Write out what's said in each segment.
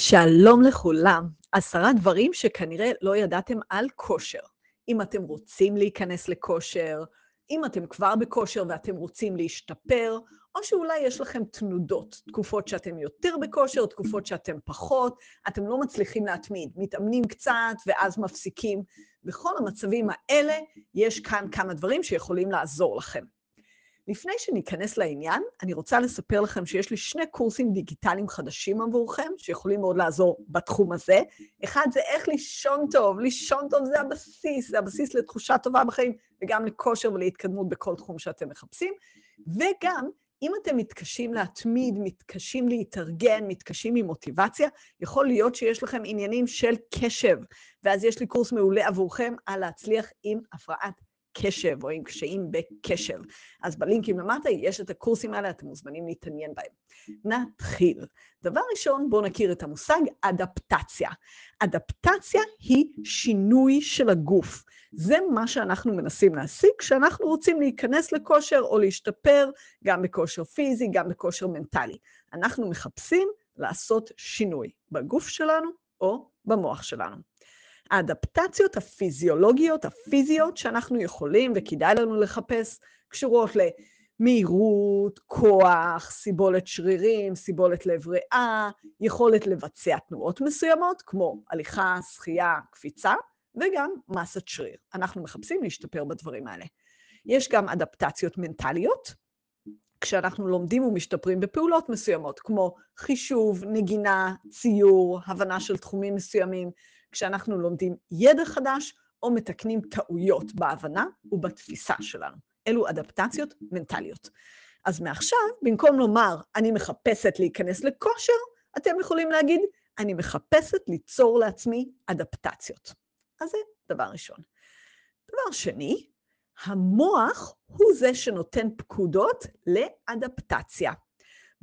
שלום לכולם. עשרה דברים שכנראה לא ידעתם על כושר. אם אתם רוצים להיכנס לכושר, אם אתם כבר בכושר ואתם רוצים להשתפר, או שאולי יש לכם תנודות, תקופות שאתם יותר בכושר, תקופות שאתם פחות, אתם לא מצליחים להתמיד, מתאמנים קצת ואז מפסיקים. בכל המצבים האלה יש כאן כמה דברים שיכולים לעזור לכם. לפני שניכנס לעניין, אני רוצה לספר לכם שיש לי שני קורסים דיגיטליים חדשים עבורכם, שיכולים מאוד לעזור בתחום הזה. אחד זה איך לישון טוב. לישון טוב זה הבסיס, זה הבסיס לתחושה טובה בחיים, וגם לכושר ולהתקדמות בכל תחום שאתם מחפשים. וגם, אם אתם מתקשים להתמיד, מתקשים להתארגן, מתקשים עם מוטיבציה, יכול להיות שיש לכם עניינים של קשב, ואז יש לי קורס מעולה עבורכם על להצליח עם הפרעת קשב או עם קשיים בקשב. אז בלינקים למטה יש את הקורסים האלה, אתם מוזמנים להתעניין בהם. נתחיל. דבר ראשון, בואו נכיר את המושג אדפטציה. אדפטציה היא שינוי של הגוף. זה מה שאנחנו מנסים להשיג כשאנחנו רוצים להיכנס לכושר או להשתפר, גם בכושר פיזי, גם בכושר מנטלי. אנחנו מחפשים לעשות שינוי בגוף שלנו או במוח שלנו. האדפטציות הפיזיולוגיות, הפיזיות, שאנחנו יכולים וכדאי לנו לחפש, קשורות למהירות, כוח, סיבולת שרירים, סיבולת לב ריאה, יכולת לבצע תנועות מסוימות, כמו הליכה, שחייה, קפיצה, וגם מסת שריר. אנחנו מחפשים להשתפר בדברים האלה. יש גם אדפטציות מנטליות, כשאנחנו לומדים ומשתפרים בפעולות מסוימות, כמו חישוב, נגינה, ציור, הבנה של תחומים מסוימים, כשאנחנו לומדים ידע חדש או מתקנים טעויות בהבנה ובתפיסה שלנו. אלו אדפטציות מנטליות. אז מעכשיו, במקום לומר, אני מחפשת להיכנס לכושר, אתם יכולים להגיד, אני מחפשת ליצור לעצמי אדפטציות. אז זה דבר ראשון. דבר שני, המוח הוא זה שנותן פקודות לאדפטציה.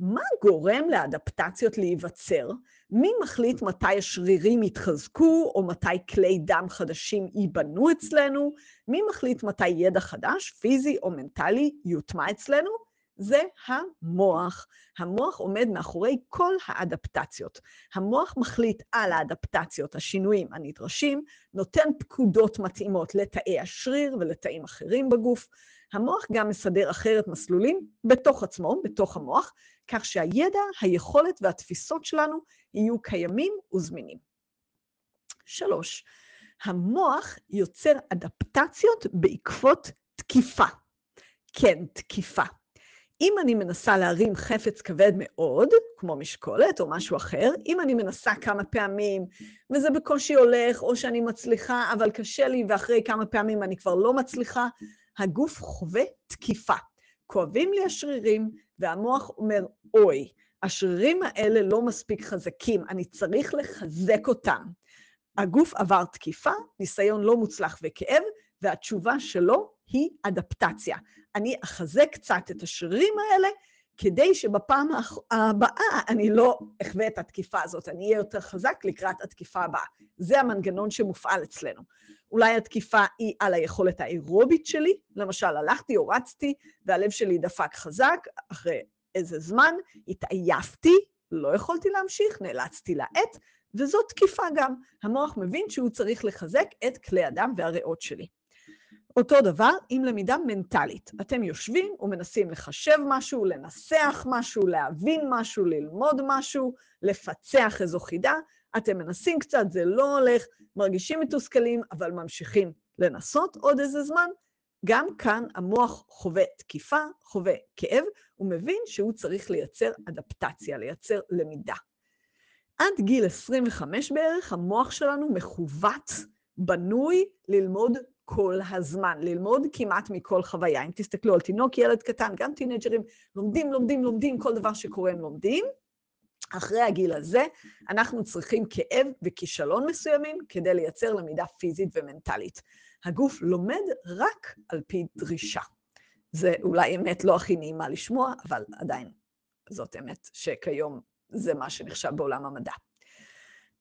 מה גורם לאדפטציות להיווצר? מי מחליט מתי השרירים יתחזקו, או מתי כלי דם חדשים ייבנו אצלנו? מי מחליט מתי ידע חדש, פיזי או מנטלי, יוטמע אצלנו? זה המוח. המוח עומד מאחורי כל האדפטציות. המוח מחליט על האדפטציות, השינויים הנדרשים, נותן פקודות מתאימות לתאי השריר ולתאים אחרים בגוף. המוח גם מסדר אחרת מסלולים בתוך עצמו, בתוך המוח, כך שהידע, היכולת והתפיסות שלנו יהיו קיימים וזמינים. שלוש, המוח יוצר אדפטציות בעקבות תקיפה. כן, תקיפה. אם אני מנסה להרים חפץ כבד מאוד, כמו משקולת או משהו אחר, אם אני מנסה כמה פעמים וזה בקושי הולך, או שאני מצליחה, אבל קשה לי, ואחרי כמה פעמים אני כבר לא מצליחה, הגוף חווה תקיפה. כואבים לי השרירים, והמוח אומר, אוי, השרירים האלה לא מספיק חזקים, אני צריך לחזק אותם. הגוף עבר תקיפה, ניסיון לא מוצלח וכאב, והתשובה שלו היא אדפטציה. אני אחזק קצת את השרירים האלה, כדי שבפעם הבאה אני לא אחווה את התקיפה הזאת, אני אהיה יותר חזק לקראת התקיפה הבאה. זה המנגנון שמופעל אצלנו. אולי התקיפה היא על היכולת האירובית שלי, למשל, הלכתי או רצתי והלב שלי דפק חזק, אחרי איזה זמן התעייפתי, לא יכולתי להמשיך, נאלצתי לעט, וזו תקיפה גם. המוח מבין שהוא צריך לחזק את כלי הדם והריאות שלי. אותו דבר עם למידה מנטלית. אתם יושבים ומנסים לחשב משהו, לנסח משהו, להבין משהו, ללמוד משהו, לפצח איזו חידה. אתם מנסים קצת, זה לא הולך, מרגישים מתוסכלים, אבל ממשיכים לנסות עוד איזה זמן. גם כאן המוח חווה תקיפה, חווה כאב, הוא מבין שהוא צריך לייצר אדפטציה, לייצר למידה. עד גיל 25 בערך, המוח שלנו מכוות, בנוי ללמוד כל הזמן, ללמוד כמעט מכל חוויה. אם תסתכלו על תינוק, ילד קטן, גם טינג'רים, לומדים, לומדים, לומדים, כל דבר שקורה הם לומדים. אחרי הגיל הזה, אנחנו צריכים כאב וכישלון מסוימים כדי לייצר למידה פיזית ומנטלית. הגוף לומד רק על פי דרישה. זה אולי אמת לא הכי נעימה לשמוע, אבל עדיין זאת אמת שכיום זה מה שנחשב בעולם המדע.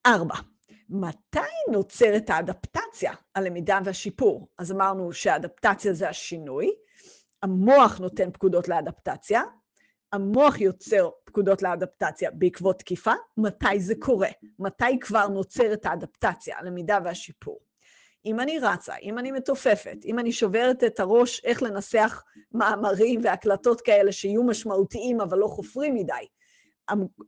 ארבע, מתי נוצרת האדפטציה, הלמידה והשיפור? אז אמרנו שהאדפטציה זה השינוי, המוח נותן פקודות לאדפטציה, המוח יוצר פקודות לאדפטציה בעקבות תקיפה, מתי זה קורה? מתי כבר נוצרת האדפטציה, הלמידה והשיפור? אם אני רצה, אם אני מתופפת, אם אני שוברת את הראש איך לנסח מאמרים והקלטות כאלה שיהיו משמעותיים אבל לא חופרים מדי,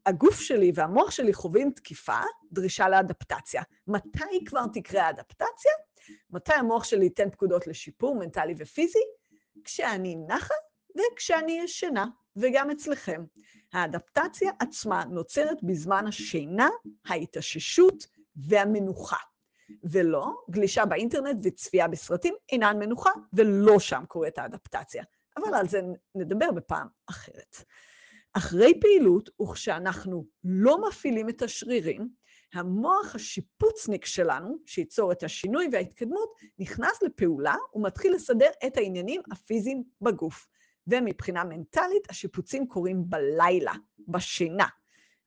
הגוף שלי והמוח שלי חווים תקיפה, דרישה לאדפטציה. מתי כבר תקרה האדפטציה? מתי המוח שלי ייתן פקודות לשיפור מנטלי ופיזי? כשאני נחה וכשאני ישנה, וגם אצלכם. האדפטציה עצמה נוצרת בזמן השינה, ההתאוששות והמנוחה. ולא גלישה באינטרנט וצפייה בסרטים אינן מנוחה, ולא שם קורית האדפטציה. אבל על זה נדבר בפעם אחרת. אחרי פעילות, וכשאנחנו לא מפעילים את השרירים, המוח השיפוצניק שלנו, שייצור את השינוי וההתקדמות, נכנס לפעולה ומתחיל לסדר את העניינים הפיזיים בגוף. ומבחינה מנטלית, השיפוצים קורים בלילה, בשינה.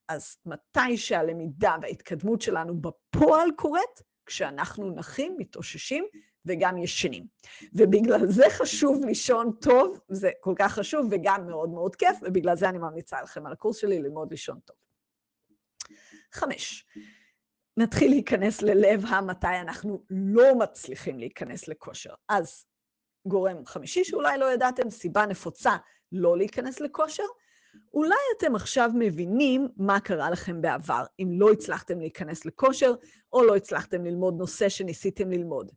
אז מתי שהלמידה וההתקדמות שלנו בפועל קורית? כשאנחנו נחים, מתאוששים וגם ישנים. ובגלל זה חשוב לישון טוב, זה כל כך חשוב וגם מאוד מאוד כיף, ובגלל זה אני ממליצה לכם על הקורס שלי ללמוד לישון טוב. חמש, נתחיל להיכנס ללב המתי אנחנו לא מצליחים להיכנס לכושר. אז גורם חמישי שאולי לא ידעתם, סיבה נפוצה לא להיכנס לכושר, אולי אתם עכשיו מבינים מה קרה לכם בעבר, אם לא הצלחתם להיכנס לכושר, או לא הצלחתם ללמוד נושא שניסיתם ללמוד.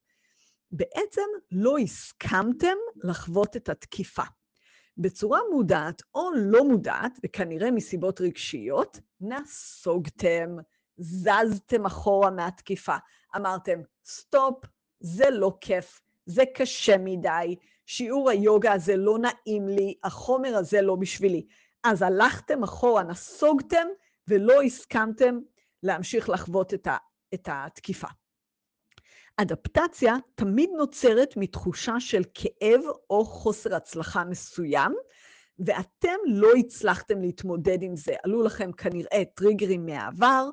בעצם לא הסכמתם לחוות את התקיפה. בצורה מודעת או לא מודעת, וכנראה מסיבות רגשיות, נסוגתם, זזתם אחורה מהתקיפה. אמרתם, סטופ, זה לא כיף, זה קשה מדי, שיעור היוגה הזה לא נעים לי, החומר הזה לא בשבילי. אז הלכתם אחורה, נסוגתם, ולא הסכמתם להמשיך לחוות את, ה, את התקיפה. אדפטציה תמיד נוצרת מתחושה של כאב או חוסר הצלחה מסוים, ואתם לא הצלחתם להתמודד עם זה. עלו לכם כנראה טריגרים מהעבר,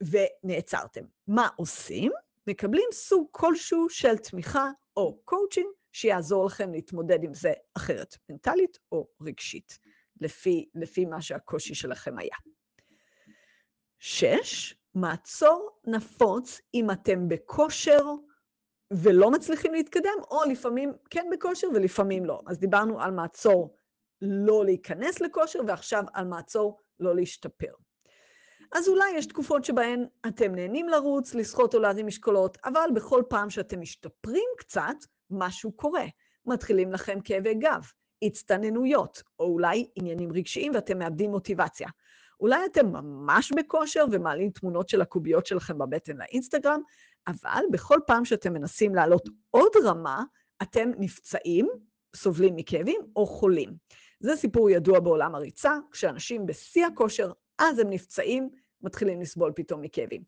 ונעצרתם. מה עושים? מקבלים סוג כלשהו של תמיכה או קואוצ'ינג שיעזור לכם להתמודד עם זה אחרת, מנטלית או רגשית, לפי, לפי מה שהקושי שלכם היה. שש, מעצור נפוץ אם אתם בכושר ולא מצליחים להתקדם, או לפעמים כן בכושר ולפעמים לא. אז דיברנו על מעצור לא להיכנס לכושר, ועכשיו על מעצור לא להשתפר. אז אולי יש תקופות שבהן אתם נהנים לרוץ, לשחות או להרים משקולות, אבל בכל פעם שאתם משתפרים קצת, משהו קורה. מתחילים לכם כאבי גב, הצטננויות, או אולי עניינים רגשיים ואתם מאבדים מוטיבציה. אולי אתם ממש בכושר ומעלים תמונות של הקוביות שלכם בבטן לאינסטגרם, אבל בכל פעם שאתם מנסים לעלות עוד רמה, אתם נפצעים, סובלים מכאבים או חולים. זה סיפור ידוע בעולם הריצה, כשאנשים בשיא הכושר, אז הם נפצעים, מתחילים לסבול פתאום מכאבים.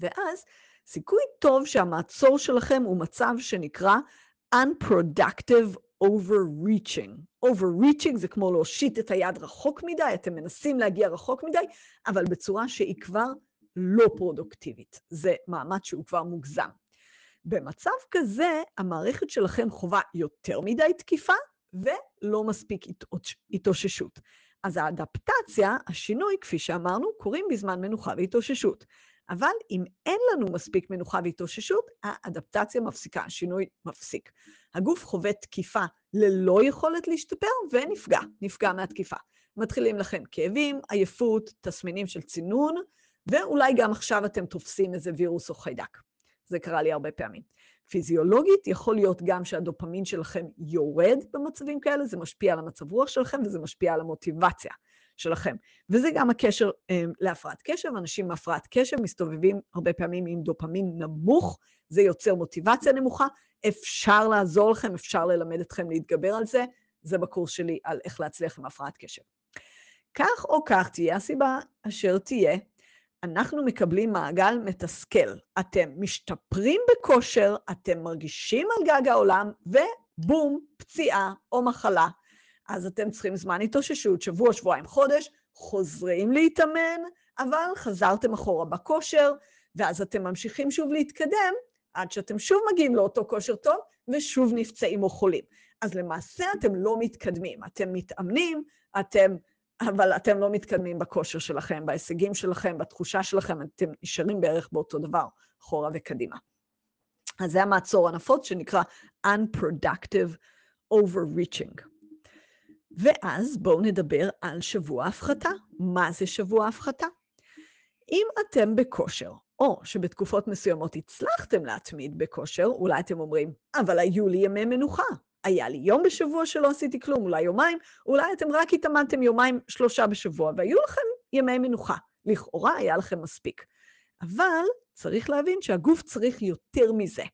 ואז סיכוי טוב שהמעצור שלכם הוא מצב שנקרא unproductive overreaching. overreaching זה כמו להושיט את היד רחוק מדי, אתם מנסים להגיע רחוק מדי, אבל בצורה שהיא כבר לא פרודוקטיבית. זה מאמץ שהוא כבר מוגזם. במצב כזה, המערכת שלכם חווה יותר מדי תקיפה ולא מספיק התאוששות. אז האדפטציה, השינוי, כפי שאמרנו, קורים בזמן מנוחה והתאוששות. אבל אם אין לנו מספיק מנוחה והתאוששות, האדפטציה מפסיקה, השינוי מפסיק. הגוף חווה תקיפה ללא יכולת להשתפר ונפגע, נפגע מהתקיפה. מתחילים לכם כאבים, עייפות, תסמינים של צינון, ואולי גם עכשיו אתם תופסים איזה וירוס או חיידק. זה קרה לי הרבה פעמים. פיזיולוגית יכול להיות גם שהדופמין שלכם יורד במצבים כאלה, זה משפיע על המצב רוח שלכם וזה משפיע על המוטיבציה. שלכם. וזה גם הקשר אה, להפרעת קשב. אנשים עם הפרעת קשב מסתובבים הרבה פעמים עם דופמין נמוך, זה יוצר מוטיבציה נמוכה. אפשר לעזור לכם, אפשר ללמד אתכם להתגבר על זה. זה בקורס שלי על איך להצליח עם הפרעת קשב. כך או כך, תהיה הסיבה אשר תהיה, אנחנו מקבלים מעגל מתסכל. אתם משתפרים בכושר, אתם מרגישים על גג העולם, ובום, פציעה או מחלה אז אתם צריכים זמן התאוששות, שבוע, שבועיים, חודש, חוזרים להתאמן, אבל חזרתם אחורה בכושר, ואז אתם ממשיכים שוב להתקדם, עד שאתם שוב מגיעים לאותו כושר טוב, ושוב נפצעים או חולים. אז למעשה אתם לא מתקדמים. אתם מתאמנים, אתם, אבל אתם לא מתקדמים בכושר שלכם, בהישגים שלכם, בתחושה שלכם, אתם נשארים בערך באותו דבר, אחורה וקדימה. אז זה המעצור הנפוץ שנקרא Unproductive Overreaching. ואז בואו נדבר על שבוע ההפחתה. מה זה שבוע ההפחתה? אם אתם בכושר, או שבתקופות מסוימות הצלחתם להתמיד בכושר, אולי אתם אומרים, אבל היו לי ימי מנוחה. היה לי יום בשבוע שלא עשיתי כלום, אולי יומיים, אולי אתם רק התאמנתם יומיים, שלושה בשבוע, והיו לכם ימי מנוחה. לכאורה היה לכם מספיק. אבל צריך להבין שהגוף צריך יותר מזה.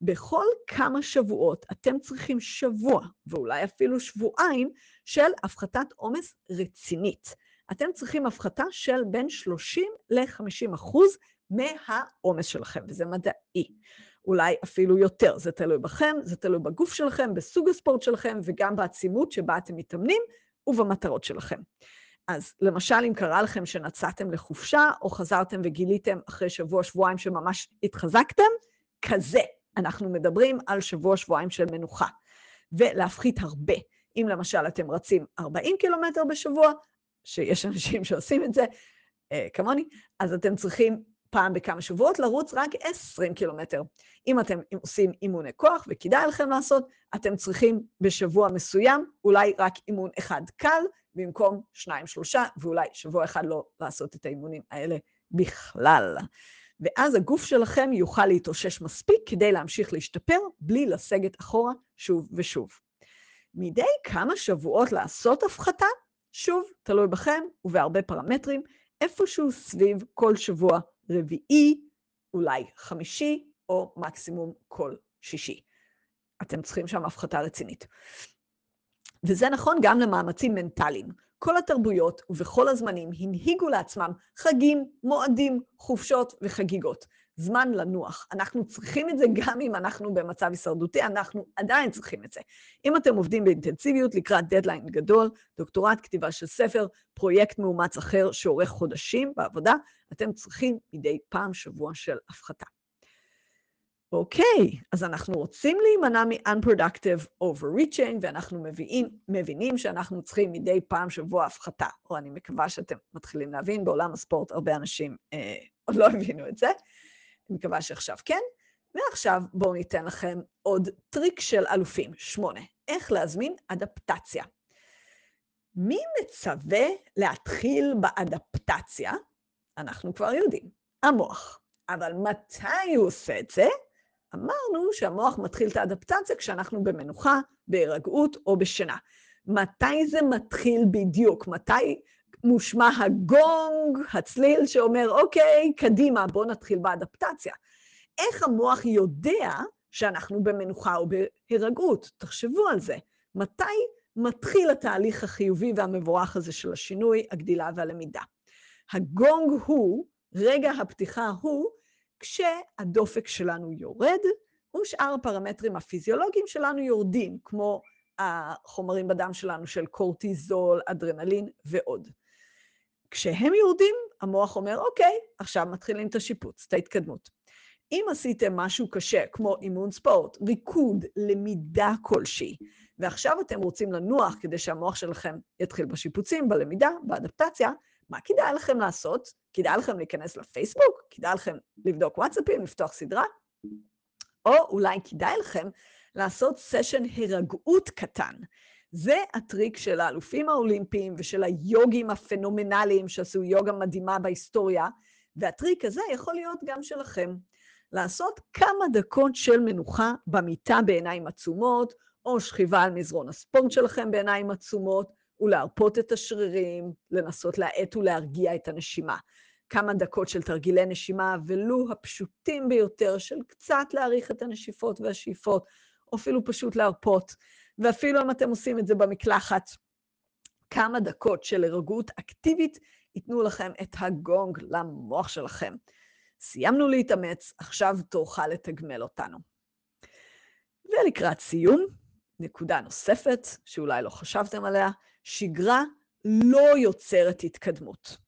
בכל כמה שבועות אתם צריכים שבוע, ואולי אפילו שבועיים, של הפחתת עומס רצינית. אתם צריכים הפחתה של בין 30 ל-50 אחוז מהעומס שלכם, וזה מדעי. אולי אפילו יותר, זה תלוי בכם, זה תלוי בגוף שלכם, בסוג הספורט שלכם, וגם בעצימות שבה אתם מתאמנים ובמטרות שלכם. אז למשל, אם קרה לכם שנצאתם לחופשה, או חזרתם וגיליתם אחרי שבוע-שבועיים שממש התחזקתם, כזה. אנחנו מדברים על שבוע-שבועיים של מנוחה. ולהפחית הרבה. אם למשל אתם רצים 40 קילומטר בשבוע, שיש אנשים שעושים את זה, אה, כמוני, אז אתם צריכים פעם בכמה שבועות לרוץ רק 20 קילומטר. אם אתם עושים אימוני כוח, וכדאי לכם לעשות, אתם צריכים בשבוע מסוים אולי רק אימון אחד קל, במקום שניים, שלושה, ואולי שבוע אחד לא לעשות את האימונים האלה בכלל. ואז הגוף שלכם יוכל להתאושש מספיק כדי להמשיך להשתפר בלי לסגת אחורה שוב ושוב. מדי כמה שבועות לעשות הפחתה, שוב, תלוי בכם ובהרבה פרמטרים, איפשהו סביב כל שבוע רביעי, אולי חמישי, או מקסימום כל שישי. אתם צריכים שם הפחתה רצינית. וזה נכון גם למאמצים מנטליים. כל התרבויות ובכל הזמנים הנהיגו לעצמם חגים, מועדים, חופשות וחגיגות. זמן לנוח. אנחנו צריכים את זה גם אם אנחנו במצב הישרדותי, אנחנו עדיין צריכים את זה. אם אתם עובדים באינטנסיביות לקראת דדליין גדול, דוקטורט, כתיבה של ספר, פרויקט מאומץ אחר שאורך חודשים בעבודה, אתם צריכים מדי פעם שבוע של הפחתה. אוקיי, אז אנחנו רוצים להימנע מ-unproductive overreaching, ואנחנו מביאים, מבינים שאנחנו צריכים מדי פעם שבוע הפחתה, או אני מקווה שאתם מתחילים להבין, בעולם הספורט הרבה אנשים אה, עוד לא הבינו את זה. אני מקווה שעכשיו כן. ועכשיו בואו ניתן לכם עוד טריק של אלופים, שמונה, איך להזמין אדפטציה. מי מצווה להתחיל באדפטציה? אנחנו כבר יודעים, המוח. אבל מתי הוא עושה את זה? אמרנו שהמוח מתחיל את האדפטציה כשאנחנו במנוחה, בהירגעות או בשינה. מתי זה מתחיל בדיוק? מתי מושמע הגונג, הצליל שאומר, אוקיי, קדימה, בואו נתחיל באדפטציה. איך המוח יודע שאנחנו במנוחה או בהירגעות? תחשבו על זה. מתי מתחיל התהליך החיובי והמבורך הזה של השינוי, הגדילה והלמידה? הגונג הוא, רגע הפתיחה הוא, כשהדופק שלנו יורד, ושאר הפרמטרים הפיזיולוגיים שלנו יורדים, כמו החומרים בדם שלנו של קורטיזול, אדרנלין ועוד. כשהם יורדים, המוח אומר, אוקיי, עכשיו מתחילים את השיפוץ, את ההתקדמות. אם עשיתם משהו קשה, כמו אימון ספורט, ריקוד, למידה כלשהי, ועכשיו אתם רוצים לנוח כדי שהמוח שלכם יתחיל בשיפוצים, בלמידה, באדפטציה, מה כדאי לכם לעשות? כדאי לכם להיכנס לפייסבוק? כדאי לכם לבדוק וואטסאפים, לפתוח סדרה? או אולי כדאי לכם לעשות סשן הירגעות קטן. זה הטריק של האלופים האולימפיים ושל היוגים הפנומנליים שעשו יוגה מדהימה בהיסטוריה, והטריק הזה יכול להיות גם שלכם. לעשות כמה דקות של מנוחה במיטה בעיניים עצומות, או שכיבה על מזרון הספורט שלכם בעיניים עצומות, ולהרפות את השרירים, לנסות להאט ולהרגיע את הנשימה. כמה דקות של תרגילי נשימה, ולו הפשוטים ביותר של קצת להעריך את הנשיפות והשאיפות, או אפילו פשוט להרפות. ואפילו אם אתם עושים את זה במקלחת, כמה דקות של הרגעות אקטיבית ייתנו לכם את הגונג למוח שלכם. סיימנו להתאמץ, עכשיו תורך לתגמל אותנו. ולקראת סיום, נקודה נוספת, שאולי לא חשבתם עליה, שגרה לא יוצרת התקדמות.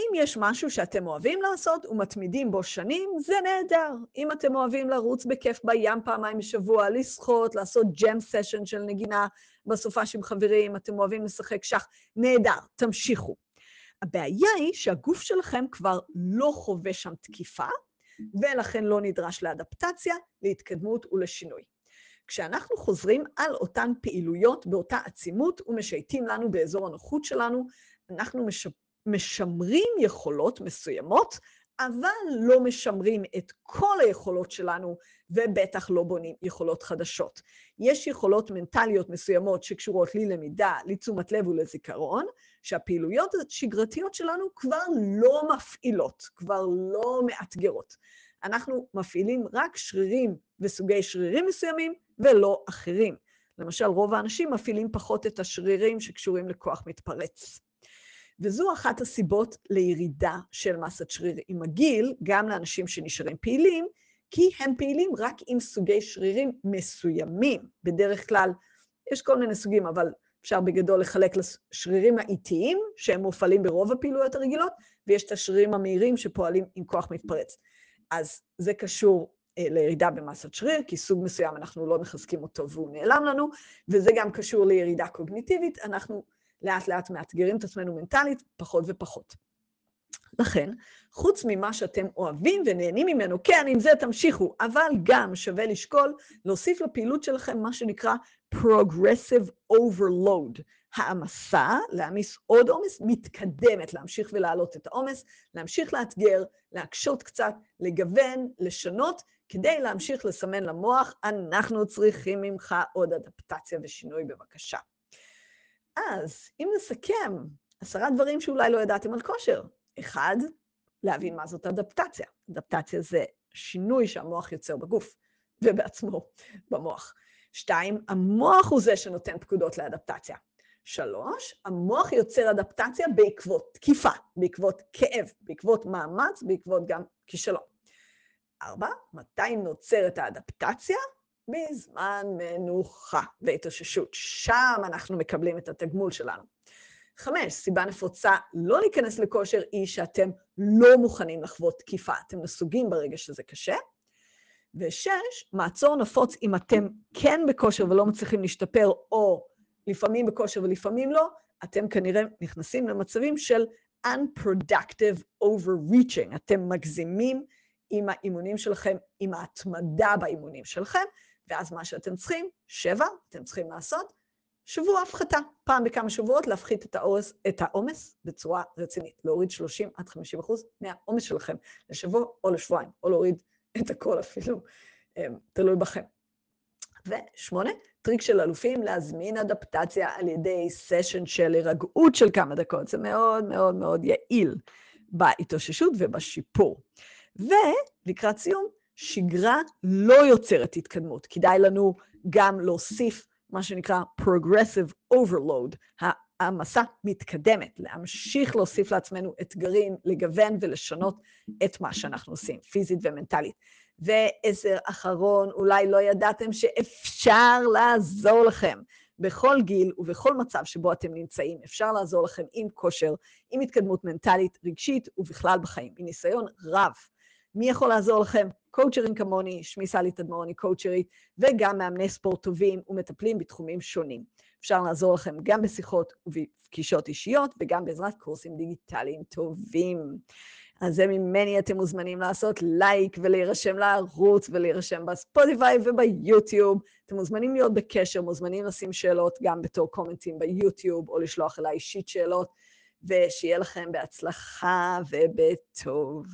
אם יש משהו שאתם אוהבים לעשות ומתמידים בו שנים, זה נהדר. אם אתם אוהבים לרוץ בכיף בים פעמיים בשבוע, לשחות, לעשות ג'ם סשן של נגינה בסופש עם חברים, אתם אוהבים לשחק שח, נהדר, תמשיכו. הבעיה היא שהגוף שלכם כבר לא חווה שם תקיפה, ולכן לא נדרש לאדפטציה, להתקדמות ולשינוי. כשאנחנו חוזרים על אותן פעילויות באותה עצימות ומשייטים לנו באזור הנוחות שלנו, אנחנו משמרים יכולות מסוימות, אבל לא משמרים את כל היכולות שלנו, ובטח לא בונים יכולות חדשות. יש יכולות מנטליות מסוימות שקשורות ללמידה, לתשומת לב ולזיכרון, שהפעילויות השגרתיות שלנו כבר לא מפעילות, כבר לא מאתגרות. אנחנו מפעילים רק שרירים וסוגי שרירים מסוימים ולא אחרים. למשל, רוב האנשים מפעילים פחות את השרירים שקשורים לכוח מתפרץ. וזו אחת הסיבות לירידה של מסת שריר עם הגיל, גם לאנשים שנשארים פעילים, כי הם פעילים רק עם סוגי שרירים מסוימים. בדרך כלל, יש כל מיני סוגים, אבל אפשר בגדול לחלק לשרירים האיטיים, שהם מופעלים ברוב הפעילויות הרגילות, ויש את השרירים המהירים שפועלים עם כוח מתפרץ. אז זה קשור אה, לירידה במסת שריר, כי סוג מסוים אנחנו לא מחזקים אותו והוא נעלם לנו, וזה גם קשור לירידה קוגניטיבית, אנחנו לאט לאט מאתגרים את עצמנו מנטלית פחות ופחות. לכן, חוץ ממה שאתם אוהבים ונהנים ממנו, כן, עם זה תמשיכו, אבל גם שווה לשקול להוסיף לפעילות שלכם מה שנקרא Progressive Overload. העמסה, להעמיס עוד עומס, מתקדמת, להמשיך ולהעלות את העומס, להמשיך לאתגר, להקשות קצת, לגוון, לשנות, כדי להמשיך לסמן למוח, אנחנו צריכים ממך עוד אדפטציה ושינוי בבקשה. אז אם נסכם, עשרה דברים שאולי לא ידעתם על כושר. אחד, להבין מה זאת אדפטציה. אדפטציה זה שינוי שהמוח יוצר בגוף ובעצמו במוח. שתיים, המוח הוא זה שנותן פקודות לאדפטציה. שלוש, המוח יוצר אדפטציה בעקבות תקיפה, בעקבות כאב, בעקבות מאמץ, בעקבות גם כישלון. ארבע, מתי נוצרת האדפטציה? בזמן מנוחה והתאוששות. שם אנחנו מקבלים את התגמול שלנו. חמש, סיבה נפוצה לא להיכנס לכושר היא שאתם לא מוכנים לחוות תקיפה. אתם נסוגים ברגע שזה קשה. ושש, מעצור נפוץ אם אתם כן בכושר ולא מצליחים להשתפר, או לפעמים בכושר ולפעמים לא, אתם כנראה נכנסים למצבים של unproductive overreaching. אתם מגזימים עם האימונים שלכם, עם ההתמדה באימונים שלכם, ואז מה שאתם צריכים, שבע, אתם צריכים לעשות, שבוע הפחתה, פעם בכמה שבועות להפחית את, העומס, את העומס בצורה רצינית, להוריד 30 עד 50 אחוז מהעומס שלכם לשבוע או לשבועיים, או להוריד את הכל אפילו, אמ, תלוי בכם. ושמונה, טריק של אלופים, להזמין אדפטציה על ידי סשן של הירגעות של כמה דקות. זה מאוד מאוד מאוד יעיל בהתאוששות ובשיפור. ולקראת סיום, שגרה לא יוצרת התקדמות. כדאי לנו גם להוסיף מה שנקרא Progressive Overload, העמסה מתקדמת, להמשיך להוסיף לעצמנו אתגרים, לגוון ולשנות את מה שאנחנו עושים, פיזית ומנטלית. ועשר אחרון, אולי לא ידעתם שאפשר לעזור לכם. בכל גיל ובכל מצב שבו אתם נמצאים, אפשר לעזור לכם עם כושר, עם התקדמות מנטלית, רגשית ובכלל בחיים, מניסיון רב. מי יכול לעזור לכם? קואוצ'רים כמוני, שמי סלי תדמור, אני קואוצ'רית, וגם מאמני ספורט טובים ומטפלים בתחומים שונים. אפשר לעזור לכם גם בשיחות ובפגישות אישיות, וגם בעזרת קורסים דיגיטליים טובים. אז זה ממני אתם מוזמנים לעשות לייק ולהירשם לערוץ ולהירשם בספוטיפיי וביוטיוב. אתם מוזמנים להיות בקשר, מוזמנים לשים שאלות גם בתור קומנטים ביוטיוב, או לשלוח אליי אישית שאלות, ושיהיה לכם בהצלחה ובטוב.